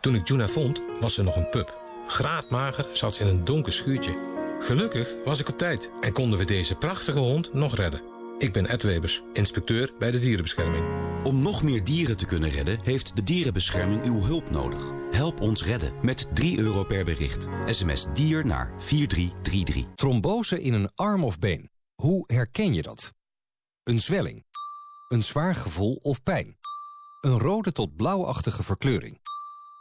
Toen ik Juna vond, was ze nog een pup. Graadmager zat ze in een donker schuurtje. Gelukkig was ik op tijd en konden we deze prachtige hond nog redden. Ik ben Ed Webers, inspecteur bij de dierenbescherming. Om nog meer dieren te kunnen redden, heeft de dierenbescherming uw hulp nodig. Help ons redden met 3 euro per bericht. SMS dier naar 4333. Trombose in een arm of been. Hoe herken je dat? Een zwelling. Een zwaar gevoel of pijn. Een rode tot blauwachtige verkleuring.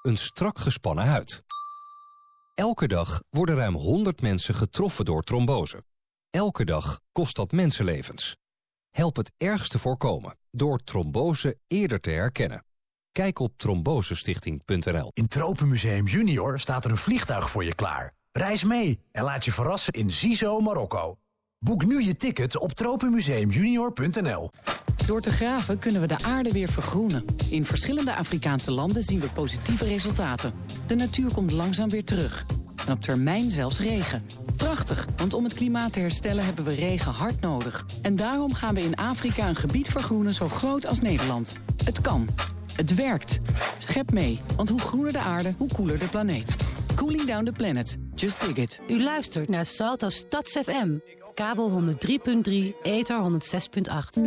Een strak gespannen huid. Elke dag worden ruim 100 mensen getroffen door trombose. Elke dag kost dat mensenlevens. Help het ergste voorkomen door trombose eerder te herkennen. Kijk op trombosestichting.nl. In Tropenmuseum Junior staat er een vliegtuig voor je klaar. Reis mee en laat je verrassen in Zizo, Marokko. Boek nu je ticket op tropenmuseumjunior.nl. Door te graven kunnen we de aarde weer vergroenen. In verschillende Afrikaanse landen zien we positieve resultaten. De natuur komt langzaam weer terug. En op termijn zelfs regen. Prachtig, want om het klimaat te herstellen hebben we regen hard nodig. En daarom gaan we in Afrika een gebied vergroenen zo groot als Nederland. Het kan. Het werkt. Schep mee, want hoe groener de aarde, hoe koeler de planeet. Cooling down the planet. Just dig it. U luistert naar Salto Stads FM. Kabel 103.3, ether 106.8.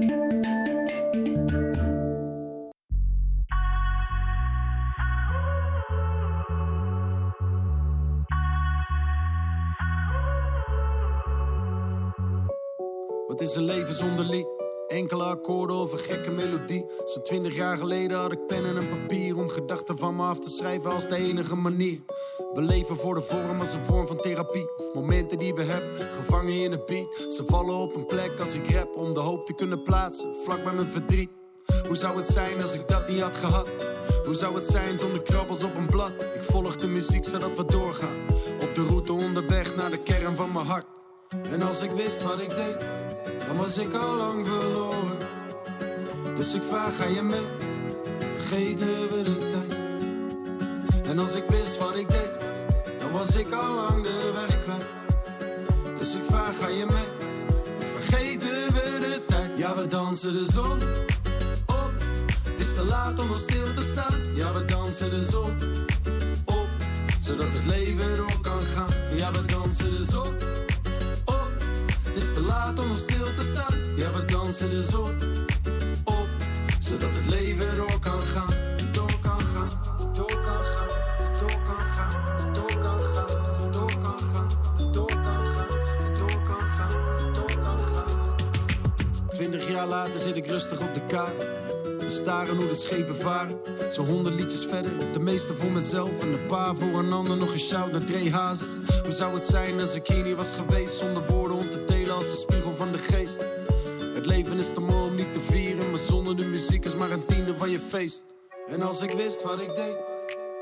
Wat is een leven zonder lied? Enkele akkoorden of een gekke melodie. Zo'n twintig jaar geleden had ik pen en een papier om gedachten van me af te schrijven als de enige manier. We leven voor de vorm als een vorm van therapie. Of momenten die we hebben, gevangen in een beat. Ze vallen op een plek als ik rap om de hoop te kunnen plaatsen, vlak bij mijn verdriet. Hoe zou het zijn als ik dat niet had gehad? Hoe zou het zijn zonder krabbels op een blad? Ik volg de muziek zodat we doorgaan. Op de route onderweg naar de kern van mijn hart. En als ik wist wat ik deed, dan was ik al lang verloren. Dus ik vraag, ga je mee? Vergeten we de tijd? En als ik wist wat ik deed, dan was ik al lang de weg kwijt. Dus ik vraag, ga je mee? Vergeten we de tijd? Ja, we dansen de zon op. Het is te laat om nog stil te staan. Ja, we dansen de zon op. Zodat het leven door kan gaan. Ja, we dansen de zon op. Het is te laat om nog stil te staan. Ja, we dansen de zon. Zodat het leven door kan gaan. Door kan gaan. Door kan gaan. Door kan gaan. Door kan gaan. Door kan gaan. Door kan gaan. Door kan gaan. Door kan gaan. Twintig jaar later zit ik rustig op de kade. Te staren hoe de schepen varen. Zo honderd liedjes verder. De meeste voor mezelf en een paar voor een ander. Nog een shout naar Dre Hazes. Hoe zou het zijn als ik hier niet was geweest? Zonder woorden om te delen als de spiegel van de geest. Het leven is te mooi om niet te vieren. Maar zonder de muziek is maar een tiende van je feest. En als ik wist wat ik deed,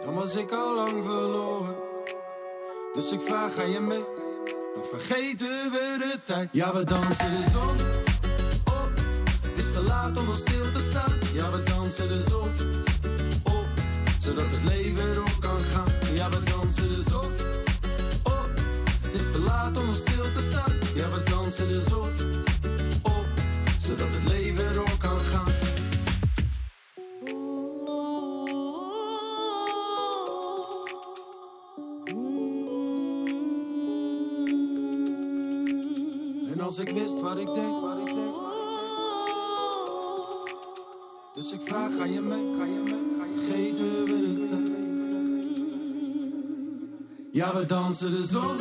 dan was ik al lang verloren. Dus ik vraag, ga je mee? Dan vergeten we de tijd. Ja, we dansen de zon op. Het is te laat om nog stil te staan. Ja, we dansen de zon op. Zodat het leven door kan gaan. Ja, we dansen de zon op. Het is te laat om stil te staan. Ja, we dansen de zon op. Zodat het leven als ik wist wat ik deed, wat ik deed. Dus ik vraag, ga je mee, ga je mee, ga je vergeten de tijd. Ja, we dansen de zon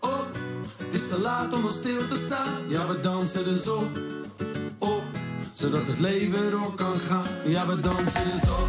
op. Het is te laat om nog stil te staan. Ja, we dansen de zon op. Zodat het leven door kan gaan. Ja, we dansen de zon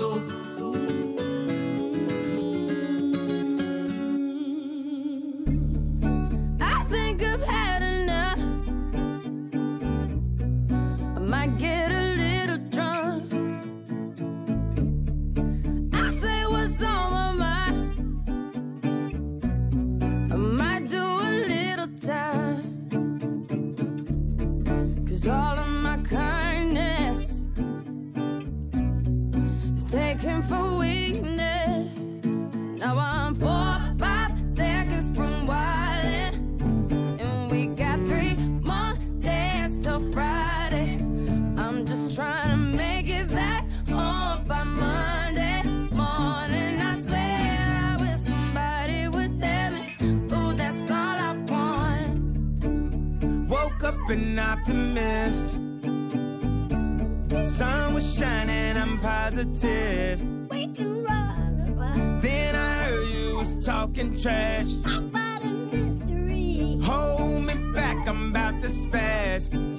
hustle. an optimist. Sun was shining, I'm positive. We can run. Then I heard you was talking trash. I About a mystery. Hold me back, I'm about to spaz.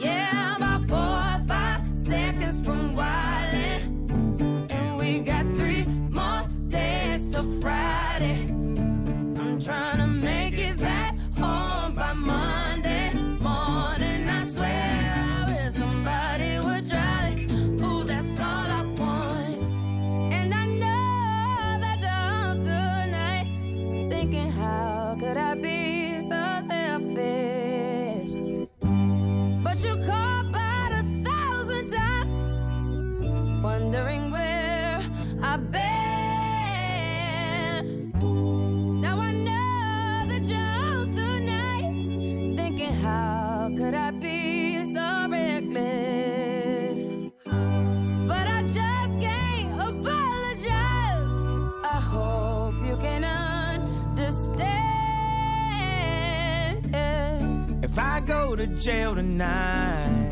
jail tonight.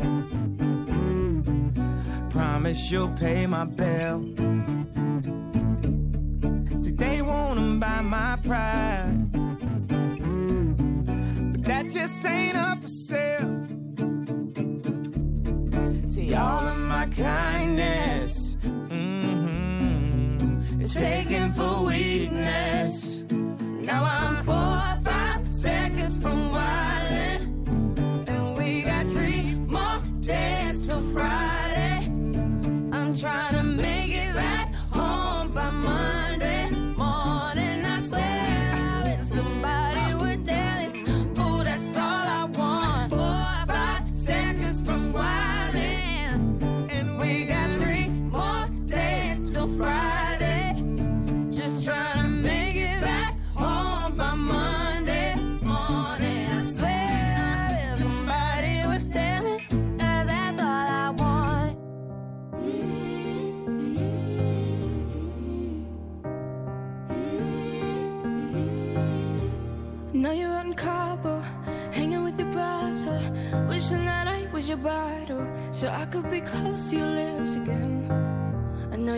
Promise you'll pay my bill. See, they wanna buy my pride. But that just ain't up for sale. See, all of my kindness mm-hmm, is taken for weakness. Now I'm four or five seconds from why.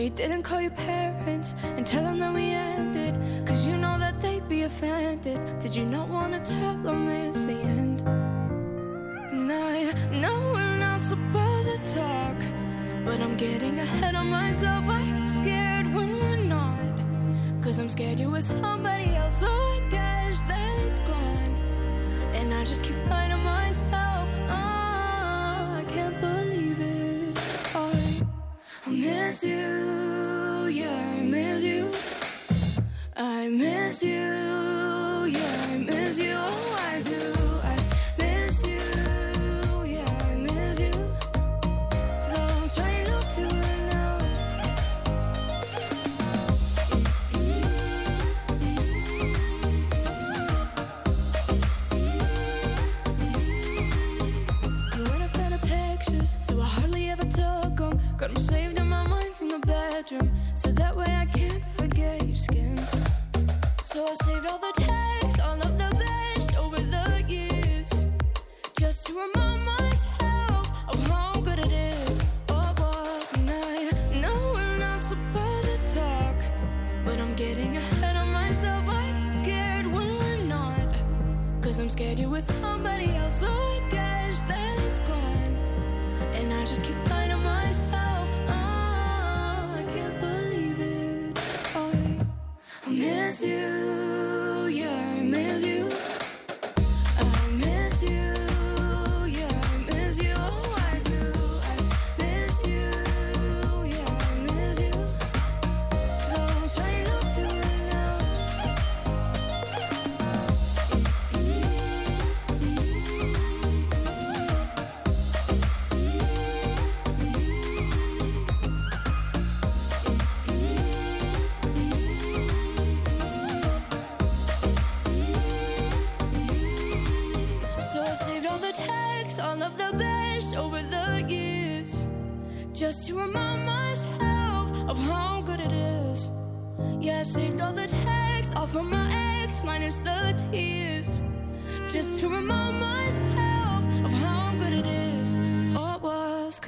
you didn't call your parents and tell them that we ended. Cause you know that they'd be offended. Did you not wanna tell them it's the end? And I know we're not supposed to talk, but I'm getting ahead of myself. I get scared when we're not. Cause I'm scared you're with somebody else, so I guess that it's gone. And I just keep lying to myself. Oh, I can't believe it. Oh, I'll miss you. I miss you. So I saved all the time.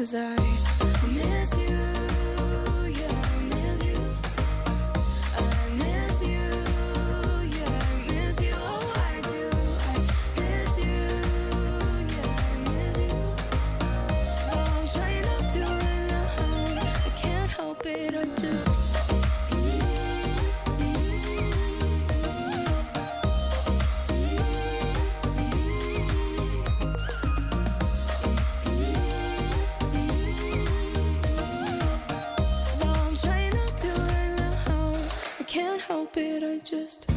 Cause I miss can't help it. I just.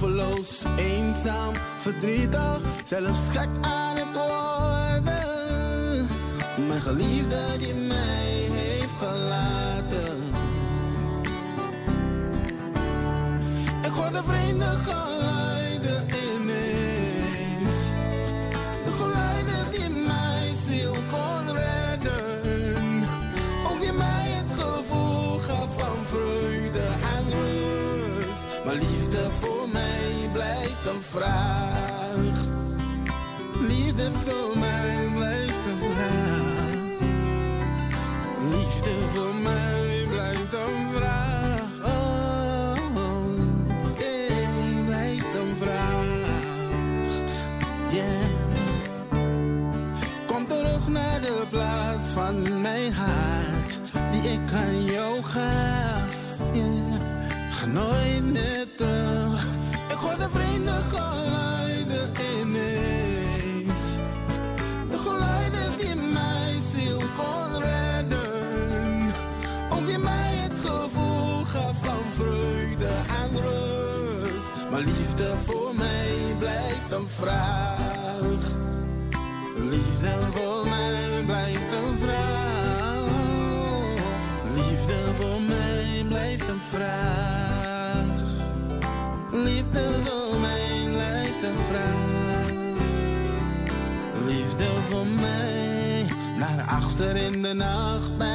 hopeloos, eenzaam, verdrietig, zelfs gek aan het worden. Mijn geliefde die mij heeft gelaten. Ik word een vreemde gelaten. liefde voor mij blijft een vraag. Liefde voor mij blijft een vraag. Liefde voor mij blijft een vraag. Liefde voor mij blijft een vraag. Liefde voor mij naar achter in de nacht.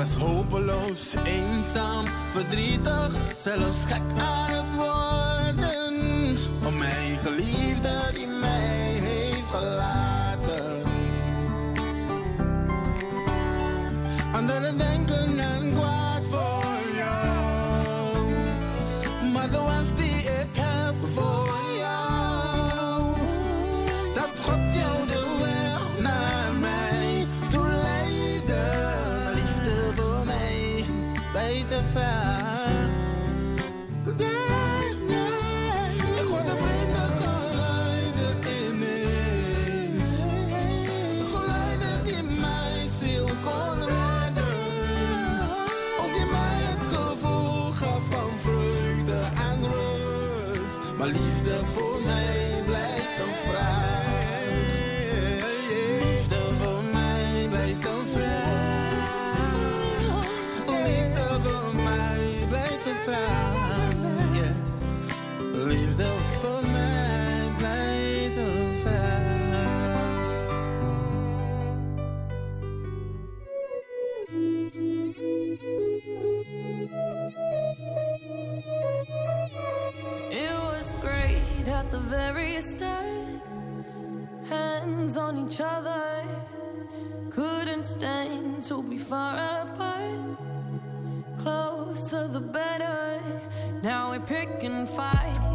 was hopeloos, eenzaam, verdrietig, zelfs gek aan het worden. Om mijn geliefde die mij heeft gelaten. at the very start, hands on each other. Couldn't stand to be far apart. Closer the better. Now we're picking fights.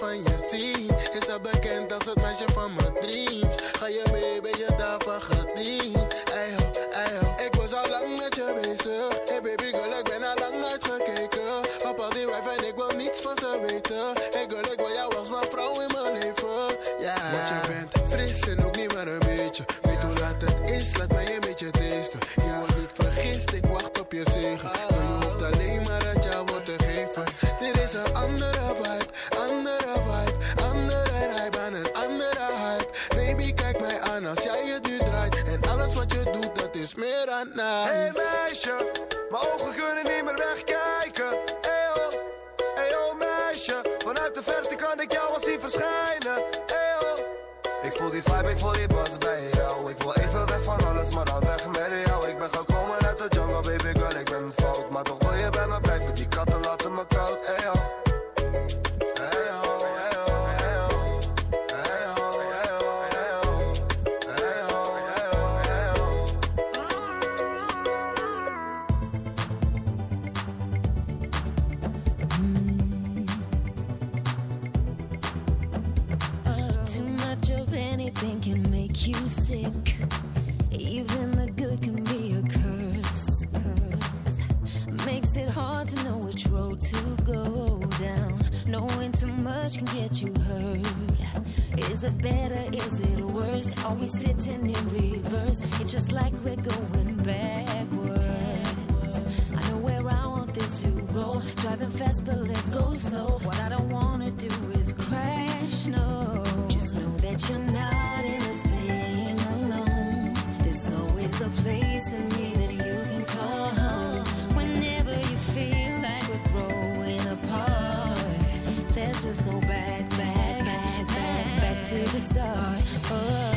van je zien. Is dat bekend als het meisje van mijn dreams? Ga je mee, ben je daarvan gediend? Start. Oh.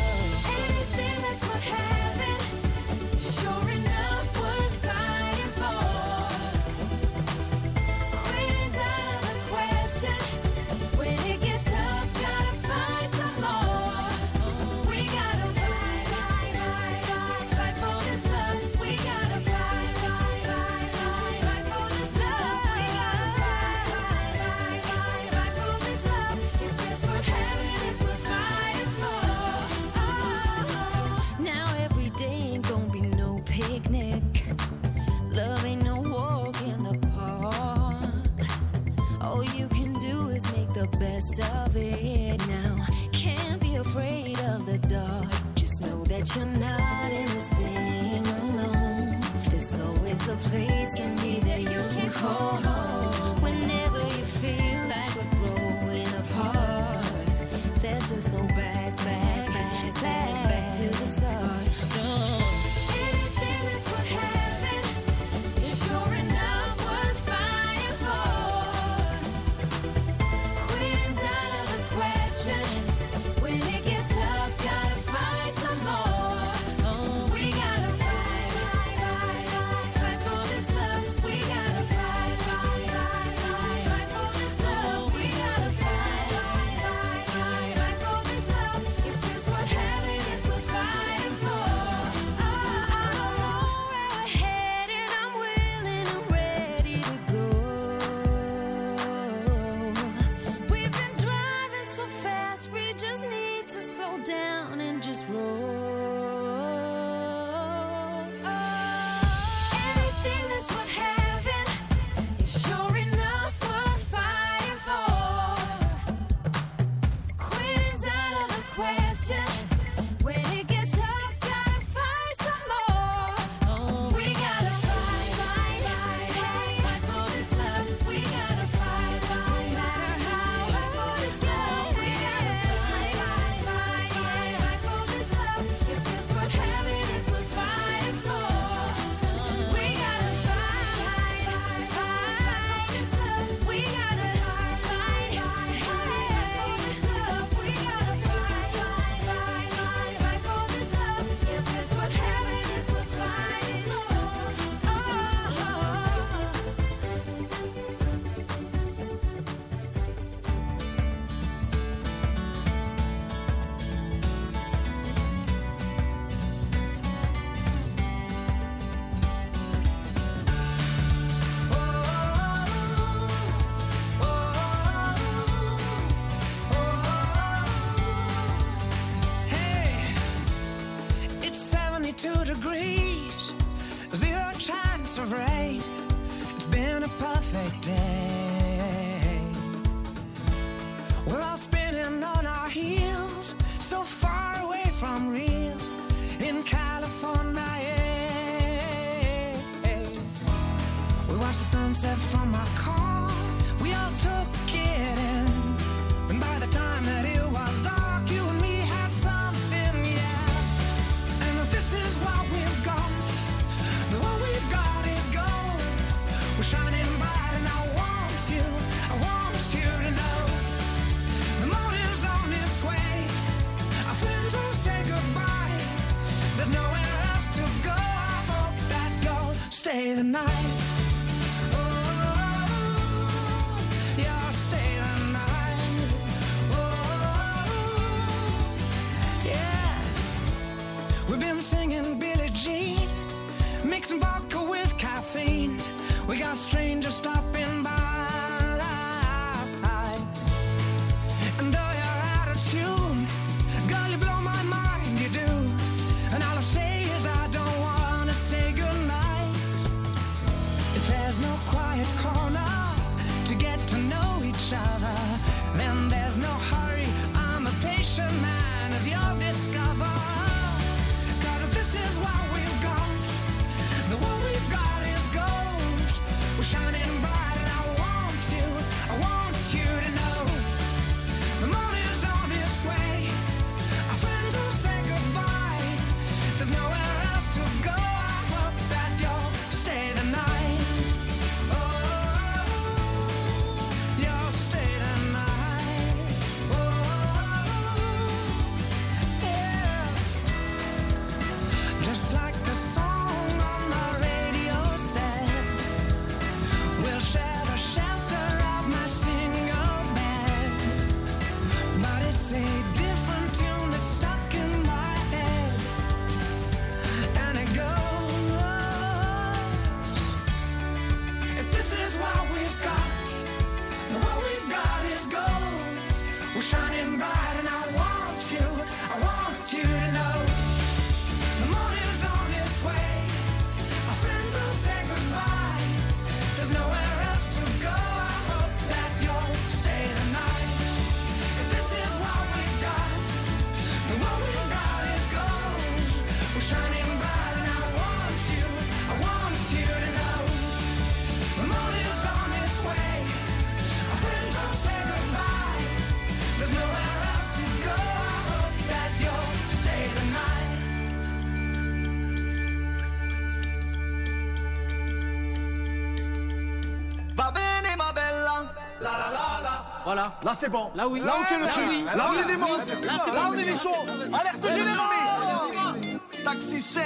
Voilà. Là, c'est bon. Là, oui. Là, on tient le Là, truc. oui. Là, on est des Là, monstres. c'est Là, on est des chauds. Alerte générale. Taxi 5,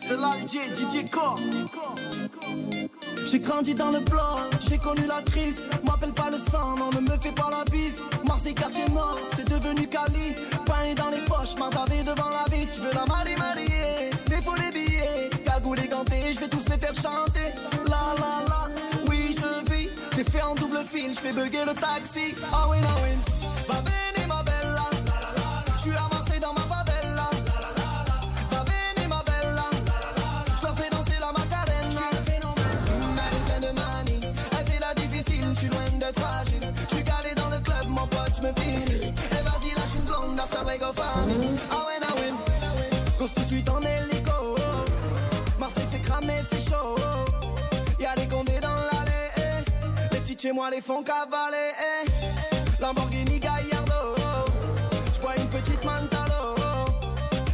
c'est l'Alger, DJ Core. J'ai grandi dans le bloc, j'ai connu la crise. M'appelle pas le sang, non, ne me fais pas la bise. Marseille, quartier nord, c'est devenu Cali. Pain dans les poches, mardavé devant la vie. Tu veux la marier, marier, mais faut les billets. Cagoule et ganté, je vais tous les faire chanter. Je fais bugger le taxi. Ah oui, ah oui. Va venir, ma bella. Je suis à dans ma favela. Va venir, ma bella. Je leur fais danser la macarena. Elle est pleine de manie. Elle fait la difficile, je suis loin d'être fragile. Je suis calé dans le club, mon pote, je me. Chez moi les font cavaler. eh. Lamborghini Gallardo. J'bois une petite Mantalo.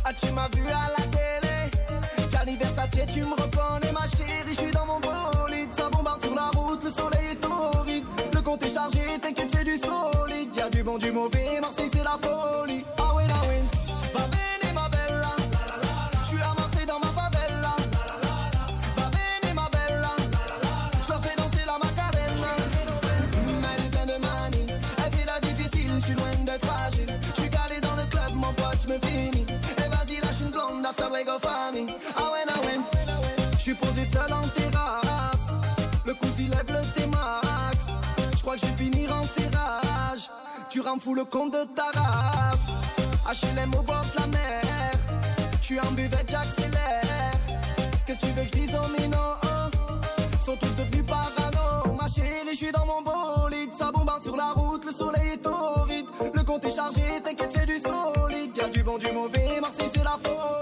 Ah, tu m'as vu à la télé? Gianni Versace, tu me reconnais, ma chérie. Je suis dans mon bolide. Ça bombarde sur la route, le soleil est torride. Le compte est chargé, t'inquiète, c'est du solide. Y'a du bon, du mauvais. Marseille, Tu rends fou le compte de ta race. HLM au bord de la mer. Suis en buvette, j'accélère. Qu'est-ce que tu veux que je dise aux minots Sont tous devenus parano. Ma chérie, je suis dans mon bolide. Ça bombarde sur la route, le soleil est torride. Le compte est chargé, t'inquiète, c'est du solide. Y'a du bon, du mauvais. Marseille, c'est la folie.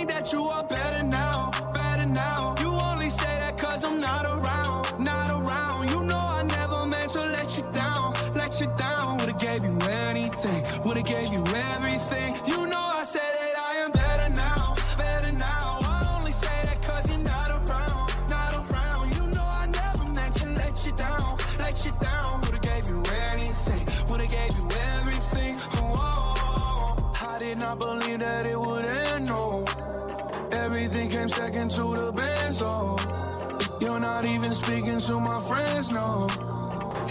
Think that you are better now, better now. You only say that cause I'm not around, not around. You know I never meant to let you down, let you down. Would've gave you anything, would've gave you everything. You know I said that I am better now, better now. I only say that cause you're not around, not around. You know I never meant to let you down, let you down. Would've gave you anything, would've gave you everything. Oh, I did not believe that it would. Everything came second to the band, so you're not even speaking to my friends, no.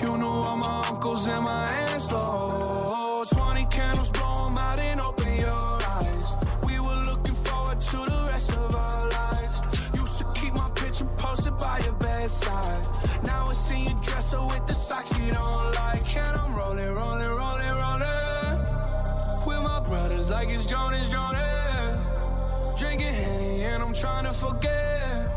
You knew all my uncles and my aunts, though. 20 candles, blow out and open your eyes. We were looking forward to the rest of our lives. Used to keep my picture posted by your bedside. Now I see you dresser with the socks you don't like. And I'm rolling, rolling, rolling, rolling. With my brothers like it's Jonas, Jonas. And I'm trying to forget.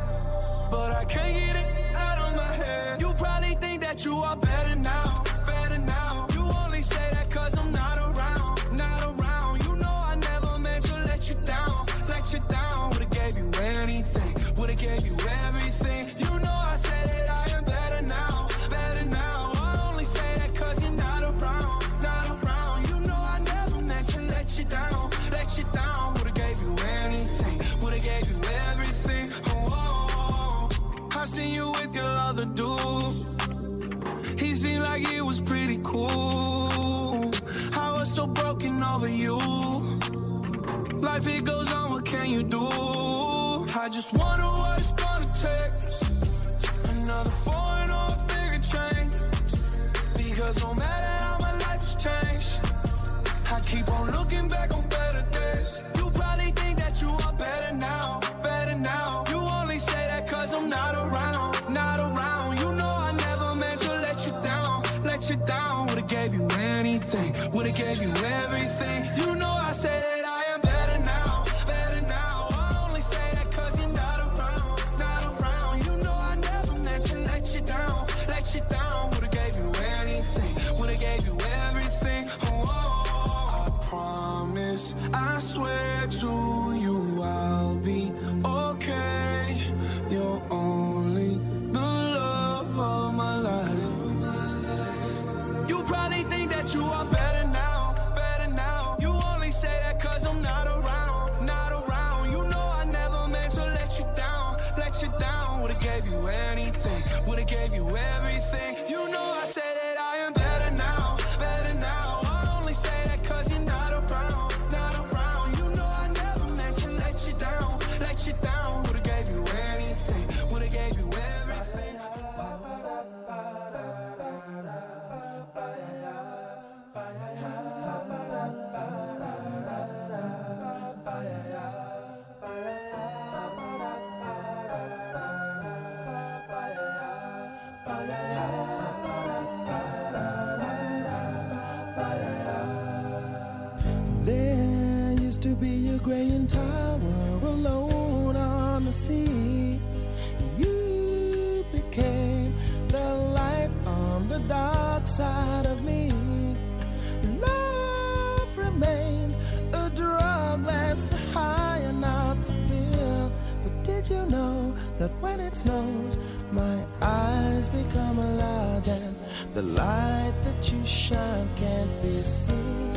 But I can't get it out of my head. You probably think that you are better now, better now. You only say that cause I'm not around, not around. You know I never meant to let you down, let you down. Would've gave you anything, would've gave you everything. Over you. Life it goes on, what can you do? I just wonder graying tower alone on the sea. You became the light on the dark side of me. Love remains a drug that's the high and not the pill. But did you know that when it snows, my eyes become large and the light that you shine can't be seen?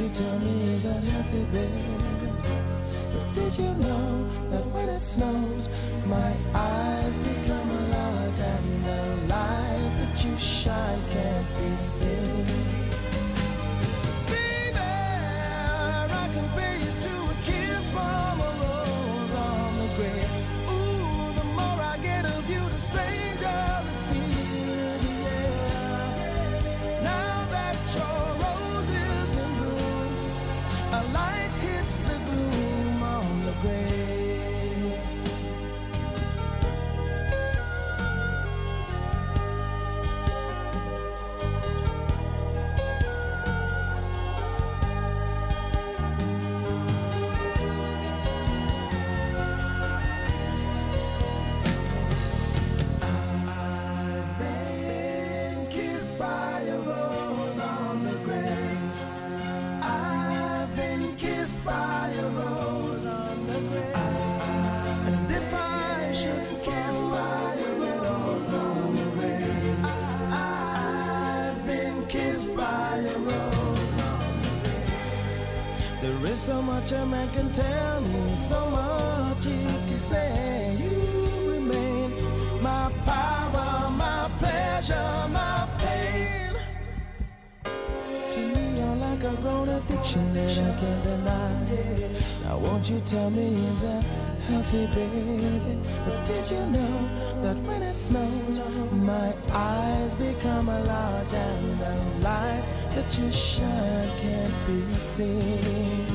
you tell me is that healthy, baby? But did you know that when it snows, my eyes become a lot and the light that you shine can't be seen? healthy, baby. But did you know that when it snows, my eyes become large and the light that you shine can't be seen?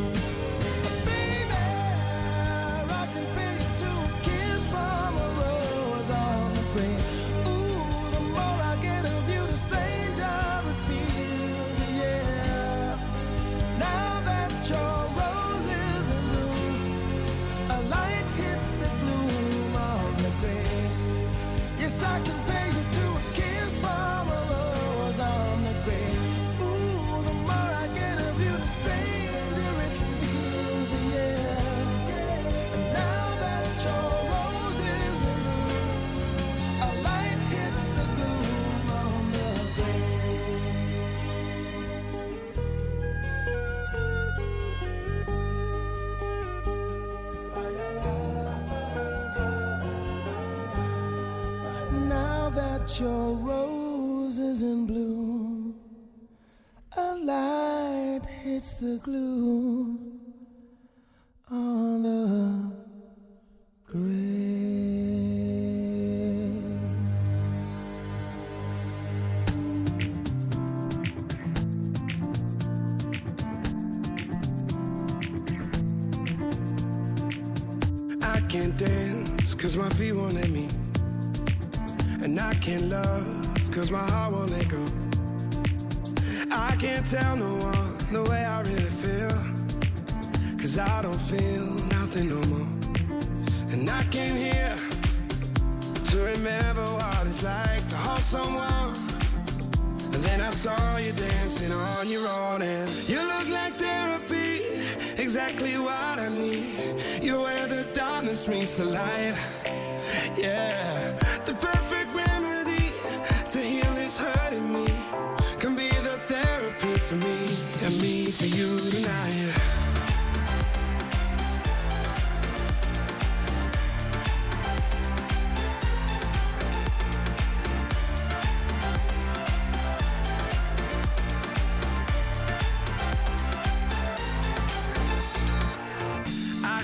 the glue.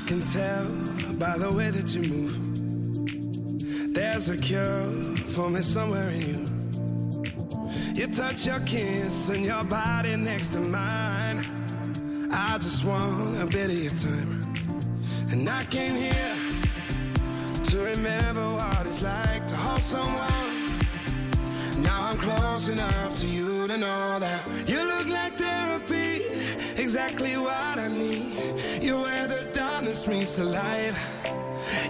can tell by the way that you move. There's a cure for me somewhere in you. You touch your kiss and your body next to mine. I just want a bit of your time. And I came here to remember what it's like to hold someone. Now I'm close enough to you to know that you look like therapy, exactly what I need. You darkness meets the light.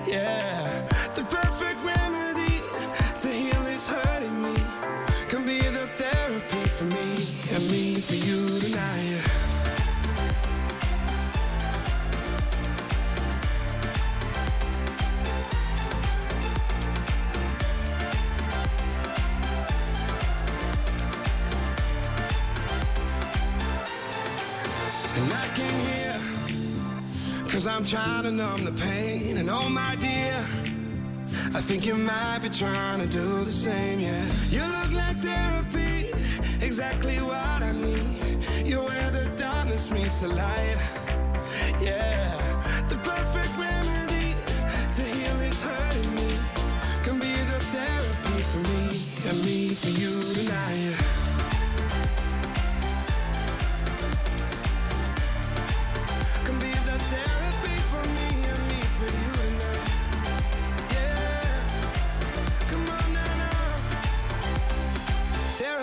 Yeah, the perfect remedy to heal is hurting me. Can be the therapy for me and me for you tonight. I'm trying to numb the pain. And oh, my dear, I think you might be trying to do the same, yeah. You look like therapy, exactly what I need. You're where the darkness meets the light, yeah. The perfect remedy to heal is hurting me. Can be the therapy for me and me for you.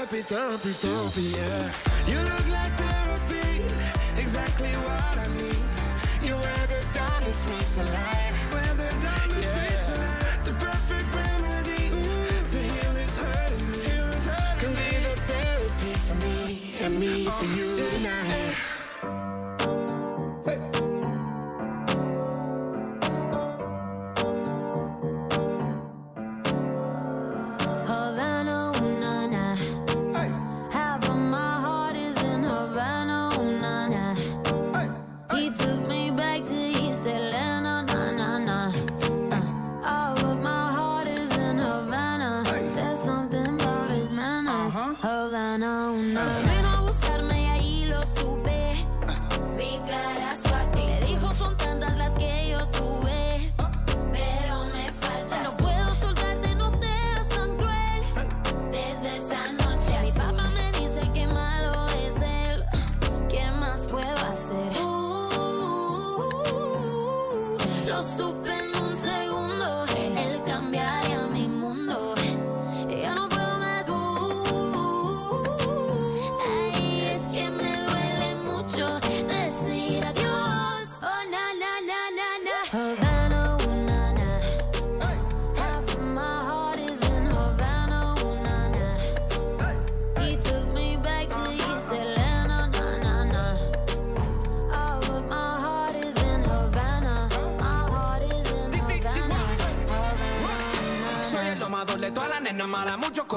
therapy, therapy, therapy, yeah. You look like therapy, exactly what I need. You wear the diamonds meets the light. Wear the diamonds yeah. meets the light. The perfect remedy Ooh. to heal is hurting me. Heal is hurting Can be the therapy for me and me oh, for you.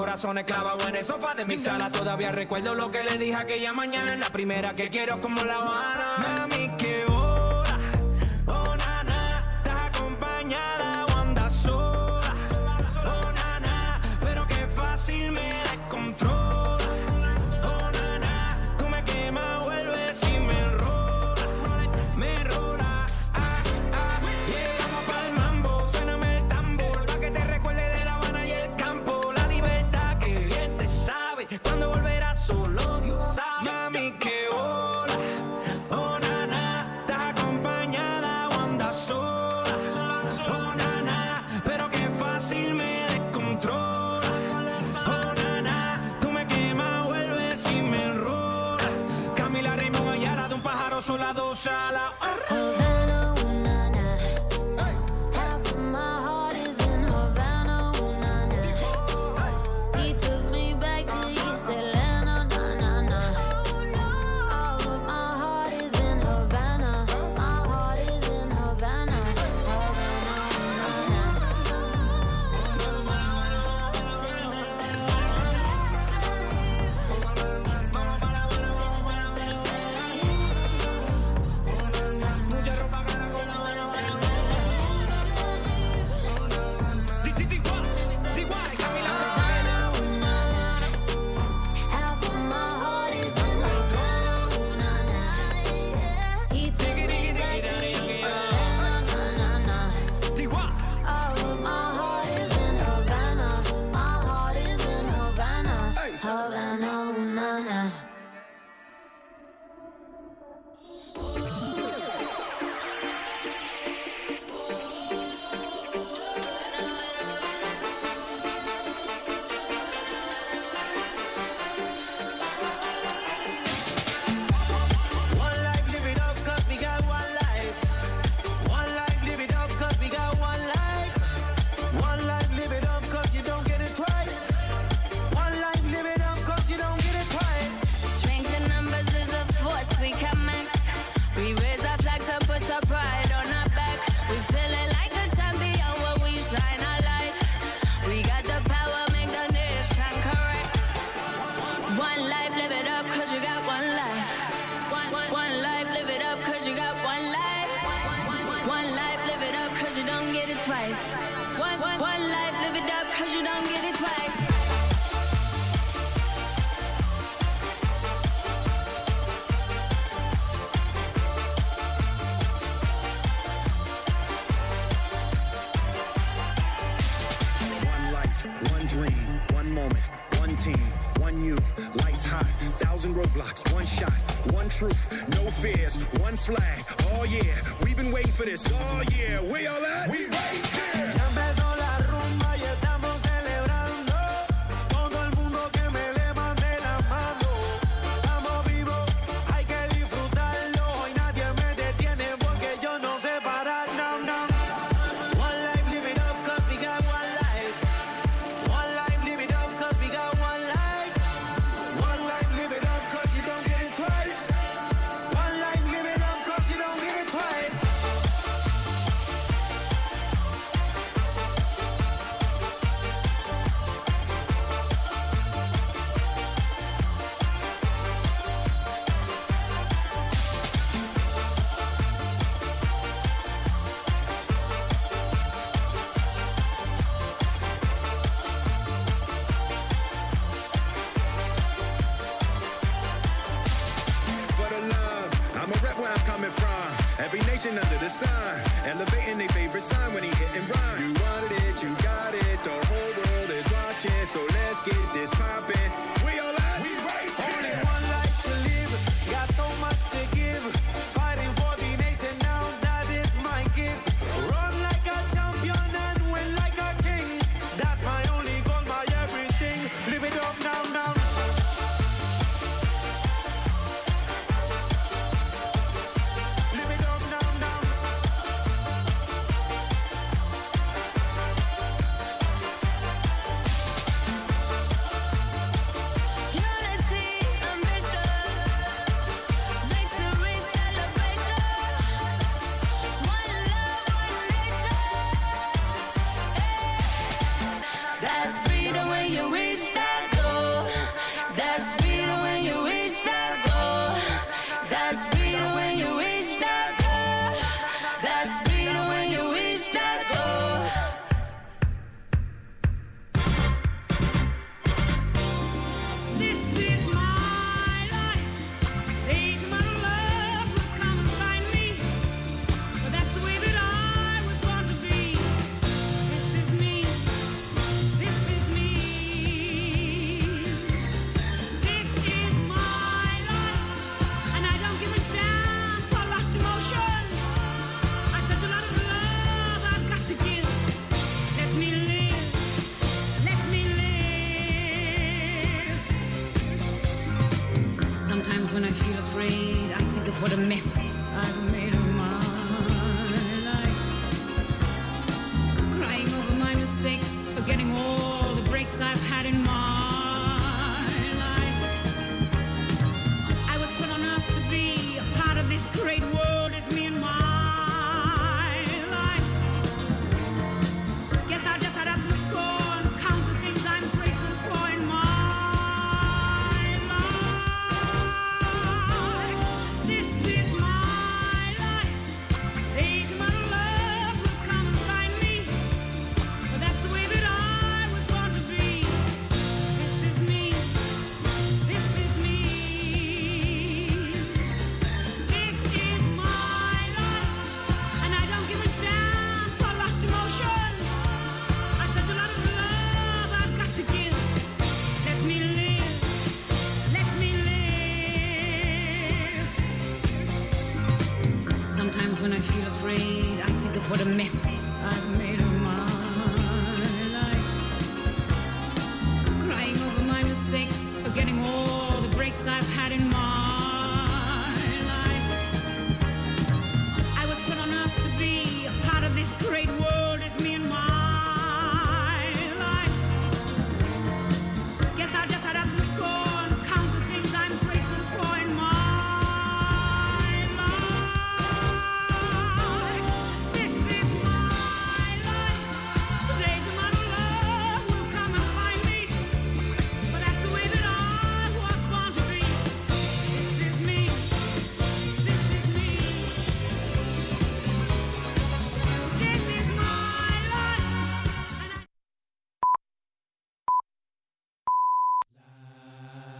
corazones clavados en el sofá de mi sala. Todavía recuerdo lo que le dije aquella mañana. La primera que quiero como la nation under the sun. Elevating their favorite sign when he hit and run. You wanted it, you got it. The whole world is watching, so let's get this poppin'. We are